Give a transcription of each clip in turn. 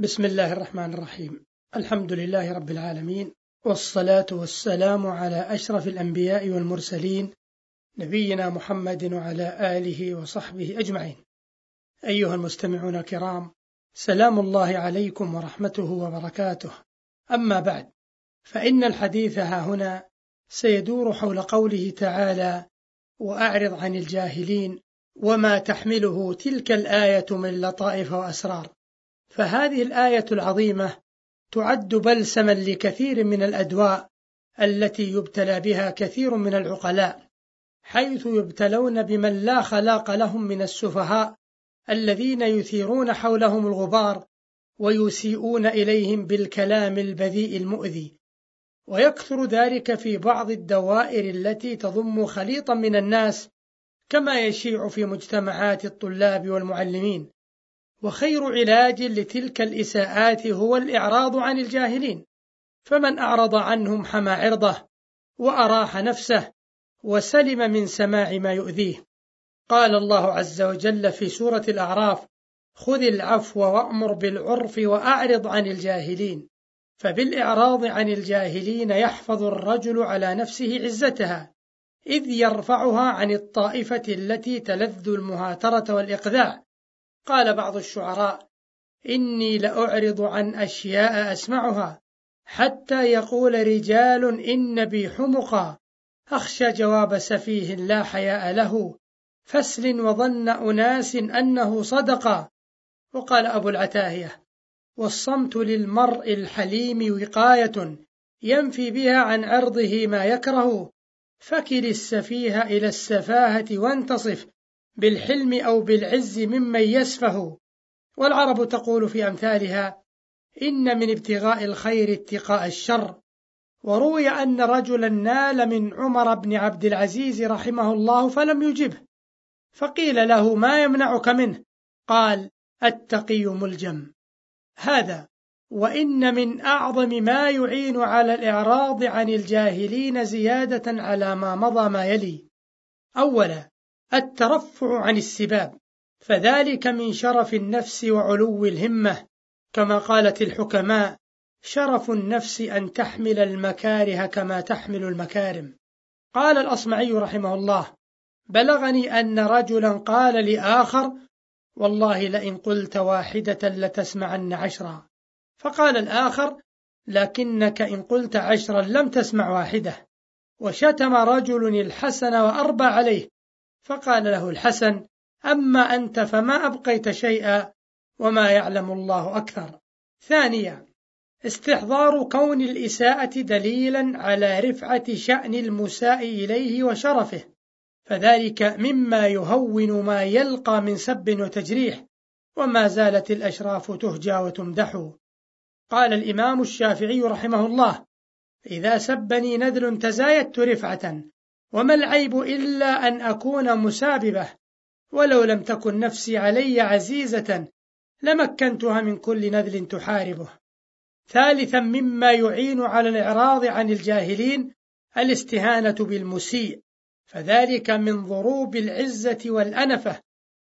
بسم الله الرحمن الرحيم. الحمد لله رب العالمين والصلاة والسلام على أشرف الأنبياء والمرسلين نبينا محمد وعلى آله وصحبه أجمعين. أيها المستمعون الكرام سلام الله عليكم ورحمته وبركاته. أما بعد فإن الحديث ها هنا سيدور حول قوله تعالى وأعرض عن الجاهلين وما تحمله تلك الآية من لطائف وأسرار فهذه الآية العظيمة تعد بلسما لكثير من الأدواء التي يبتلى بها كثير من العقلاء حيث يبتلون بمن لا خلاق لهم من السفهاء الذين يثيرون حولهم الغبار ويسيئون إليهم بالكلام البذيء المؤذي. ويكثر ذلك في بعض الدوائر التي تضم خليطا من الناس كما يشيع في مجتمعات الطلاب والمعلمين. وخير علاج لتلك الإساءات هو الإعراض عن الجاهلين. فمن أعرض عنهم حمى عرضه وأراح نفسه وسلم من سماع ما يؤذيه. قال الله عز وجل في سورة الأعراف خذ العفو وأمر بالعرف وأعرض عن الجاهلين. فبالإعراض عن الجاهلين يحفظ الرجل على نفسه عزتها إذ يرفعها عن الطائفة التي تلذ المهاترة والإقذاع. قال بعض الشعراء إني لأعرض عن أشياء أسمعها حتى يقول رجال إن بي حمقا أخشى جواب سفيه لا حياء له فسل وظن أناس أنه صدقا وقال أبو العتاهية والصمت للمرء الحليم وقاية ينفي بها عن عرضه ما يكره فكل السفيه إلى السفاهة وانتصف بالحلم أو بالعز ممن يسفه. والعرب تقول في أمثالها إن من ابتغاء الخير اتقاء الشر. وروي أن رجلا نال من عمر بن عبد العزيز رحمه الله فلم يجبه. فقيل له ما يمنعك منه؟ قال التقي ملجم. هذا وإن من أعظم ما يعين على الإعراض عن الجاهلين زيادة على ما مضى ما يلي. أولا الترفع عن السباب فذلك من شرف النفس وعلو الهمة. كما قالت الحكماء شرف النفس أن تحمل المكاره كما تحمل المكارم. قال الأصمعي رحمه الله بلغني أن رجلا قال لآخر والله لئن قلت واحدة لتسمعن عشرا. فقال الآخر لكنك إن قلت عشرا لم تسمع واحدة. وشتم رجل الحسن وأربى عليه. فقال له الحسن أما أنت فما أبقيت شيئا وما يعلم الله أكثر. ثانيا استحضار كون الإساءة دليلا على رفعة شأن المساء إليه وشرفه فذلك مما يهون ما يلقى من سب وتجريح وما زالت الأشراف تهجى وتمدح. قال الإمام الشافعي رحمه الله إذا سبني نذل تزايدت رفعة وما العيب إلا أن أكون مساببة ولو لم تكن نفسي علي عزيزة لمكنتها من كل نذل تحاربه. ثالثا مما يعين على الإعراض عن الجاهلين الاستهانة بالمسيء فذلك من ضروب العزة والأنفة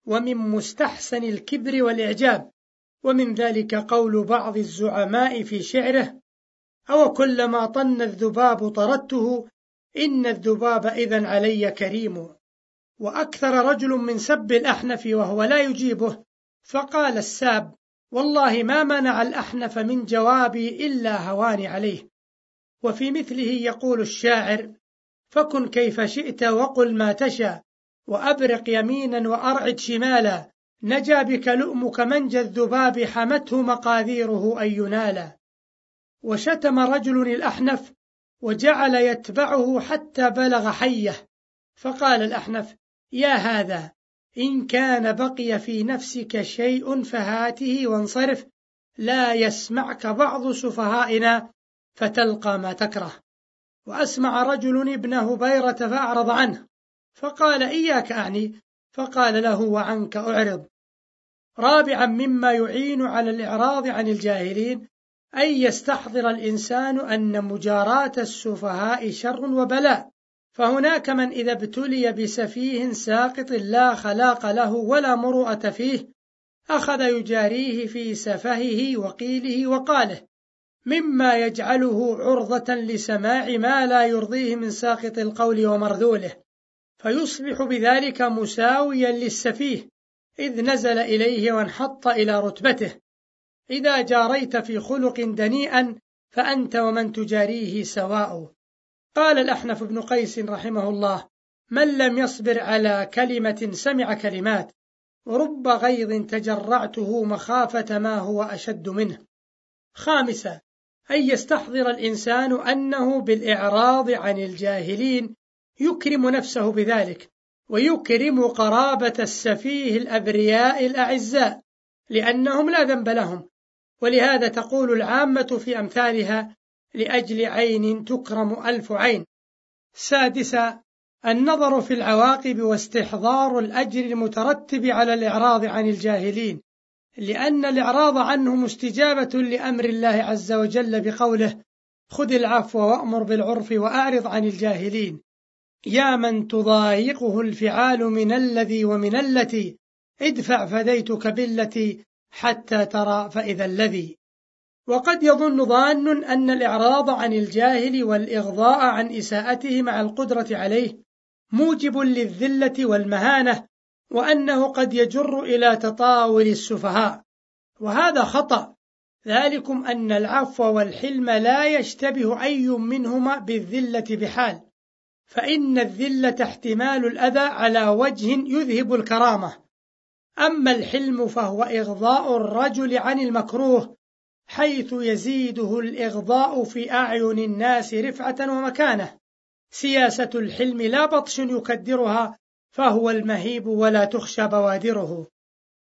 ومن مستحسن الكبر والإعجاب ومن ذلك قول بعض الزعماء في شعره أو كلما طن الذباب طردته إن الذباب إذا علي كريم. وأكثر رجل من سب الأحنف وهو لا يجيبه. فقال الساب والله ما منع الأحنف من جوابي إلا هواني عليه. وفي مثله يقول الشاعر فكن كيف شئت وقل ما تشاء وأبرق يمينا وأرعد شمالا. نجا بك لؤمك منجى الذباب حمته مقاذيره أن ينالا. وشتم رجل الأحنف وجعل يتبعه حتى بلغ حيه. فقال الأحنف يا هذا إن كان بقي في نفسك شيء فهاته وانصرف لا يسمعك بعض سفهائنا فتلقى ما تكره. وأسمع رجل ابن هبيرة فأعرض عنه فقال إياك أعني؟ فقال له وعنك أعرض. رابعا مما يعين على الإعراض عن الجاهلين أن يستحضر الإنسان أن مجاراة السفهاء شر وبلاء فهناك من إذا ابتلي بسفيه ساقط لا خلاق له ولا مروءة فيه أخذ يجاريه في سفهه وقيله وقاله مما يجعله عرضة لسماع ما لا يرضيه من ساقط القول ومرذوله فيصبح بذلك مساويا للسفيه إذ نزل إليه وانحط إلى رتبته. إذا جاريت في خلق دنيئا فأنت ومن تجاريه سواء. قال الأحنف بن قيس رحمه الله من لم يصبر على كلمة سمع كلمات ورب غيظ تجرعته مخافة ما هو أشد منه. خامسا أن يستحضر الإنسان أنه بالإعراض عن الجاهلين يكرم نفسه بذلك ويكرم قرابة السفيه الأبرياء الأعزاء لأنهم لا ذنب لهم. ولهذا تقول العامة في أمثالها لأجل عين تكرم ألف عين. سادسا النظر في العواقب واستحضار الأجر المترتب على الإعراض عن الجاهلين لأن الإعراض عنهم استجابة لأمر الله عز وجل بقوله خذ العفو وأمر بالعرف وأعرض عن الجاهلين يا من تضايقه الفعال من الذي ومن التي ادفع فديتك بالتي حتى ترى فإذا الذي. وقد يظن ظان أن الإعراض عن الجاهل والإغضاء عن إساءته مع القدرة عليه موجب للذلة والمهانة وأنه قد يجر إلى تطاول السفهاء. وهذا خطأ. ذلكم أن العفو والحلم لا يشتبه أي منهما بالذلة بحال. فإن الذلة احتمال الأذى على وجه يذهب الكرامة. أما الحلم فهو إغضاء الرجل عن المكروه حيث يزيده الإغضاء في أعين الناس رفعة ومكانة. سياسة الحلم لا بطش يكدرها فهو المهيب ولا تخشى بوادره.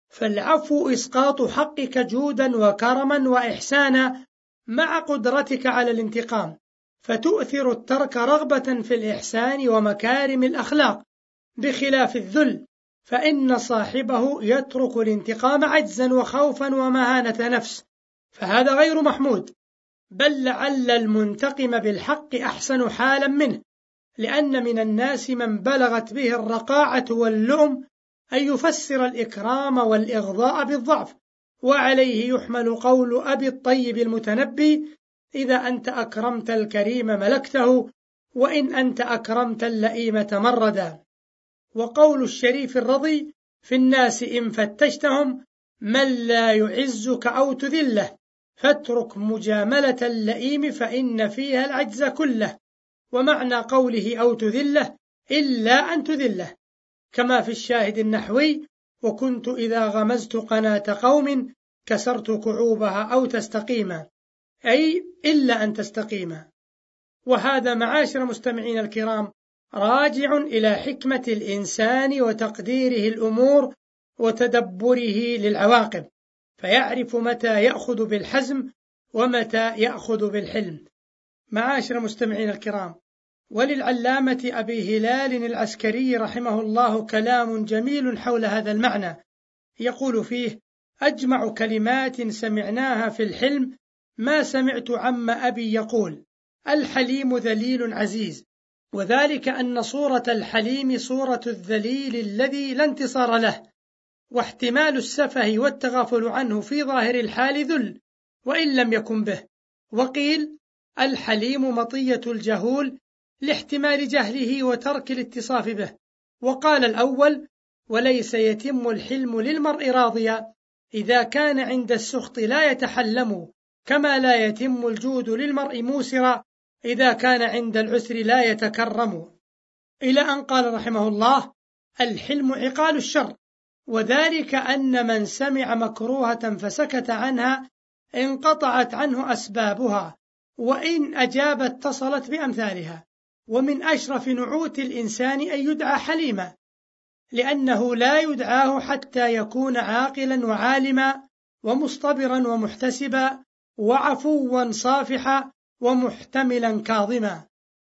فالعفو إسقاط حقك جودا وكرما وإحسانا مع قدرتك على الانتقام فتؤثر الترك رغبة في الإحسان ومكارم الأخلاق بخلاف الذل فإن صاحبه يترك الانتقام عجزا وخوفا ومهانة نفس فهذا غير محمود. بل لعل المنتقم بالحق أحسن حالا منه لأن من الناس من بلغت به الرقاعة واللؤم أن يفسر الإكرام والإغضاء بالضعف وعليه يحمل قول أبي الطيب المتنبي إذا أنت أكرمت الكريم ملكته وإن أنت أكرمت اللئيم تمردا. وقول الشريف الرضي في الناس إن فتشتهم من لا يعزك أو تذله فاترك مجاملة اللئيم فإن فيها العجز كله ومعنى قوله أو تذله إلا أن تذله. كما في الشاهد النحوي وكنت إذا غمزت قناة قوم كسرت كعوبها أو تستقيما أي إلا أن تستقيما. وهذا معاشر مستمعين الكرام راجع إلى حكمة الإنسان وتقديره الأمور وتدبره للعواقب فيعرف متى يأخذ بالحزم ومتى يأخذ بالحلم. معاشر مستمعين الكرام وللعلامة أبي هلال العسكري رحمه الله كلام جميل حول هذا المعنى. يقول فيه أجمع كلمات سمعناها في الحلم ما سمعت عم أبي يقول الحليم ذليل عزيز. وذلك أن صورة الحليم صورة الذليل الذي لا انتصار له واحتمال السفه والتغافل عنه في ظاهر الحال ذل وإن لم يكن به. وقيل الحليم مطية الجهول لاحتمال جهله وترك الاتصاف به. وقال الأول وليس يتم الحلم للمرء راضيا إذا كان عند السخط لا يتحلم كما لا يتم الجود للمرء موسرا إذا كان عند العسر لا يتكرم. إلى أن قال رحمه الله الحلم عقال الشر. وذلك أن من سمع مكروهة فسكت عنها انقطعت عنه أسبابها وإن أجاب اتصلت بأمثالها. ومن أشرف نعوت الإنسان أن يدعى حليما لأنه لا يدعاه حتى يكون عاقلا وعالما ومصطبرا ومحتسبا وعفوا صافحا ومحتملا كاظما.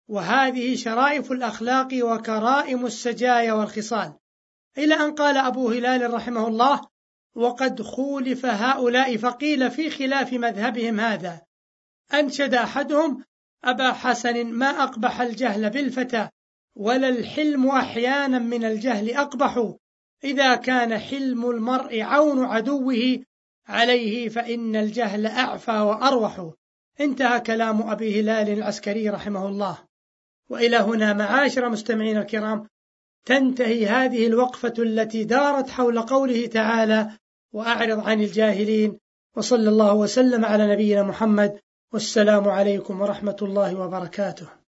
وهذه شرائف الأخلاق وكرائم السجايا والخصال. إلى أن قال أبو هلال رحمه الله وقد خولف هؤلاء فقيل في خلاف مذهبهم هذا. أنشد أحدهم أبا حسن ما أقبح الجهل بالفتى ولا الحلم أحيانا من الجهل أقبح. إذا كان حلم المرء عون عدوه عليه فإن الجهل أعفى وأروح. انتهى كلام أبي هلال العسكري رحمه الله. وإلى هنا معاشر مستمعين الكرام تنتهي هذه الوقفة التي دارت حول قوله تعالى وأعرض عن الجاهلين وصلى الله وسلم على نبينا محمد والسلام عليكم ورحمة الله وبركاته.